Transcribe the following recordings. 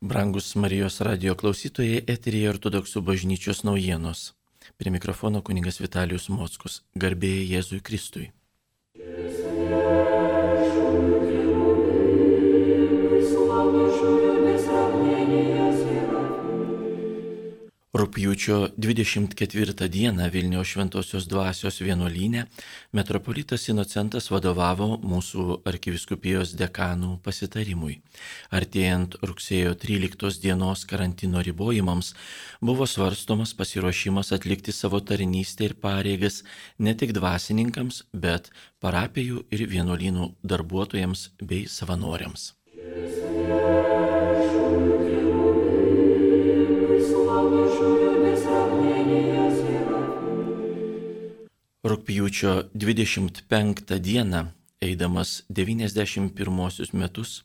Brangus Marijos radio klausytojai, eterija ortodoksų bažnyčios naujienos. Prie mikrofono kuningas Vitalijus Mockus. Garbėjai Jėzui Kristui. Rūpjūčio 24 dieną Vilniaus Šventojios dvasios vienuolynė metropolitas Inocentas vadovavo mūsų arkiviskupijos dekanų pasitarimui. Artėjant rugsėjo 13 dienos karantino ribojimams buvo svarstomas pasiruošimas atlikti savo tarnystę ir pareigas ne tik dvasininkams, bet parapijų ir vienuolynų darbuotojams bei savanoriams. Rūpjūčio 25 dieną, eidamas 91 metus,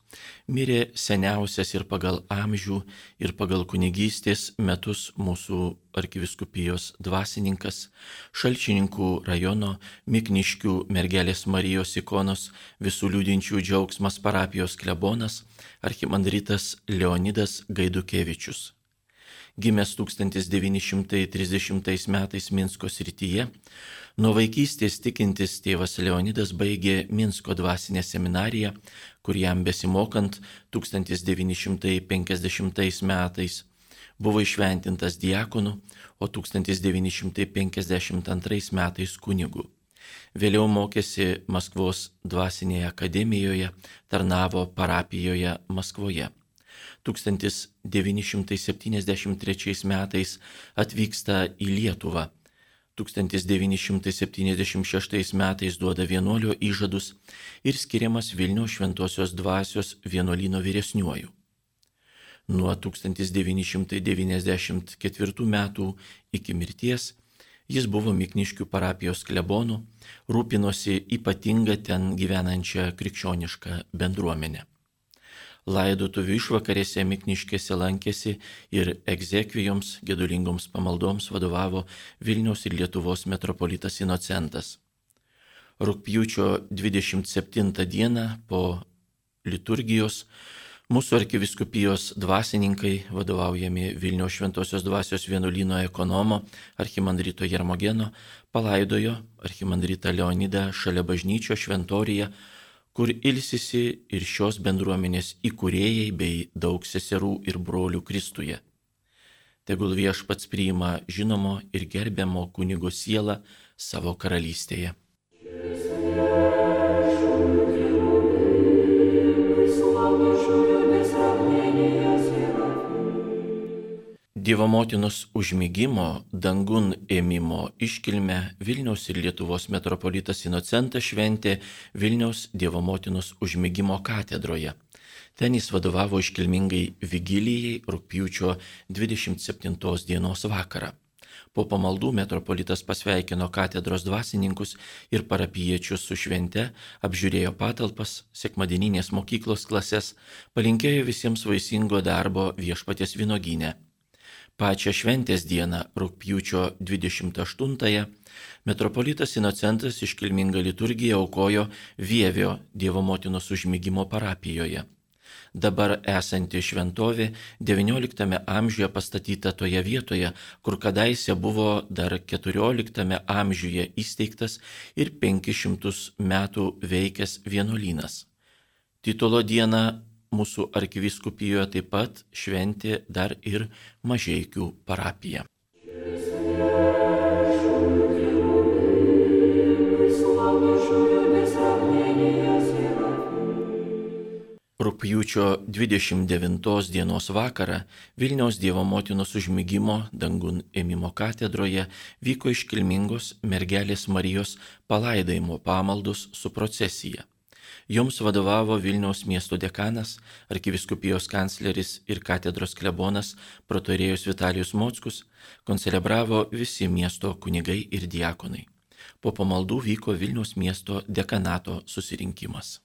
mirė seniausias ir pagal amžių, ir pagal kunigystės metus mūsų arkiviskupijos dvasininkas, Šalčininkų rajono Mikniškių mergelės Marijos ikonos visų liūdinčių džiaugsmas parapijos klebonas, archimandritas Leonidas Gaidukevičius. Gimęs 1930 metais Minsko srityje, nuo vaikystės tikintis tėvas Leonidas baigė Minsko dvasinę seminariją, kur jam besimokant 1950 metais buvo išventintas diakonu, o 1952 metais kunigu. Vėliau mokėsi Maskvos dvasinėje akademijoje, tarnavo parapijoje Maskvoje. 1973 metais atvyksta į Lietuvą. 1976 metais duoda vienuolio įžadus ir skiriamas Vilniaus šventosios dvasios vienuolino vyresniuoju. Nuo 1994 metų iki mirties jis buvo Mikniškių parapijos klebonų, rūpinosi ypatinga ten gyvenančią krikščionišką bendruomenę laidotuvių išvakarėse Mikniškėse lankėsi ir egzekvijoms, gedulingoms pamaldoms vadovavo Vilniaus ir Lietuvos metropolitas Inocentas. Rūpjūčio 27 dieną po liturgijos mūsų arkiviskupijos dvasininkai, vadovaujami Vilniaus šventosios dvasios vienuolino ekonomo archimandrito Jermogeno, palaidojo archimandritą Leonidą šalia bažnyčio šventoriją kur ilsisi ir šios bendruomenės įkūrėjai bei daug seserų ir brolių Kristuje. Tegul viešpats priima žinomo ir gerbiamo kunigo sielą savo karalystėje. Dievo motinos užmygimo, dangun ėmimo iškilmę Vilniaus ir Lietuvos metropolitas Inocentas šventė Vilniaus Dievo motinos užmygimo katedroje. Ten jis vadovavo iškilmingai vigilijai rūpjūčio 27 dienos vakarą. Po pamaldų metropolitas pasveikino katedros dvasininkus ir parapiečius su švente, apžiūrėjo patalpas, sekmadieninės mokyklos klases, palinkėjo visiems vaisingo darbo viešpatės vynogynę pačią šventės dieną, rūpjūčio 28-ąją, metropolitas Inocentas iškilmingą liturgiją aukojo Vievio Dievo motinos užmygimo parapijoje. Dabar esanti šventovė XIX amžiuje pastatyta toje vietoje, kur kadaise buvo dar XIV amžiuje įsteigtas ir 500 metų veikęs vienuolynas. Titulo dieną mūsų arkivyskupijoje taip pat šventė dar ir Mažiekių parapija. Rūpjūčio 29 dienos vakarą Vilniaus Dievo motinos užmygimo dangun ėmimo katedroje vyko iškilmingos mergelės Marijos palaidojimo pamaldos su procesija. Joms vadovavo Vilniaus miesto dekanas, arkiviskupijos kancleris ir katedros klebonas protorėjus Vitalijus Mockus, koncelebravo visi miesto kunigai ir diakonai. Po pamaldų vyko Vilniaus miesto dekanato susirinkimas.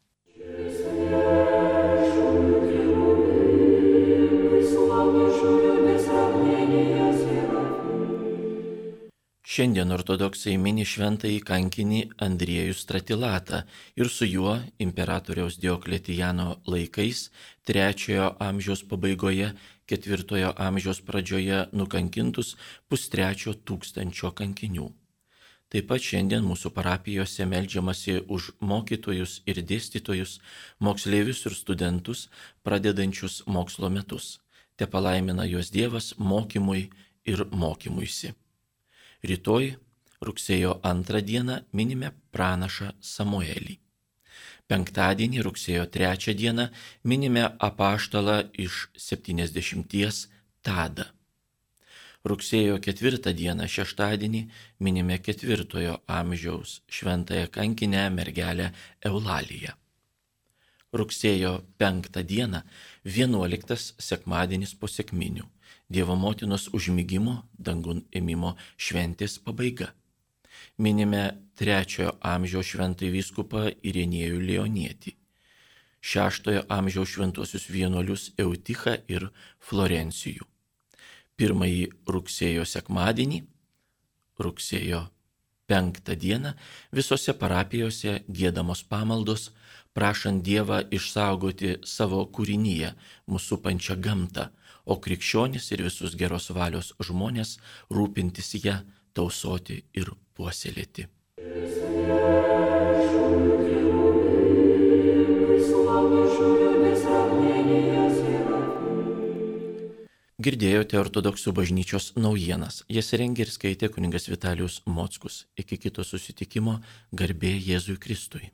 Šiandien ortodoksai mini šventąjį kankinį Andriejų Stratilatą ir su juo imperatoriaus Diokletijano laikais trečiojo amžiaus pabaigoje, ketvirtojo amžiaus pradžioje nukankintus pustrečio tūkstančio kankinių. Taip pat šiandien mūsų parapijose melžiamasi už mokytojus ir dėstytojus, moksleivius ir studentus, pradedančius mokslo metus. Te palaimina juos Dievas mokymui ir mokymuisi. Rytoj, rugsėjo antrą dieną, minime pranašą Samuelį. Penktadienį, rugsėjo trečią dieną, minime apaštalą iš 70 Tadą. Rugsėjo ketvirtą dieną, šeštadienį, minime ketvirtojo amžiaus šventąją kankinę mergelę Eulaliją. Rugsėjo penktą dieną, vienuoliktas sekmadienis po sėkminių. Dievo motinos užmygimo dangun ėmimo šventės pabaiga. Minime trečiojo amžiaus šventąjį vyskupą Irenėjų Leonietį, šeštojo amžiaus šventuosius vienuolius Eutichą ir Florencijų. Pirmąjį rugsėjo sekmadienį, rugsėjo penktą dieną visose parapijose gėdamos pamaldos, prašant Dievą išsaugoti savo kūrinyje, mūsų pančią gamtą, o krikščionis ir visus geros valios žmonės rūpintis ją, tausoti ir puoselėti. Girdėjote ortodoksų bažnyčios naujienas. Jas rengė ir skaitė kuningas Vitalijus Mockus. Iki kito susitikimo garbė Jėzui Kristui.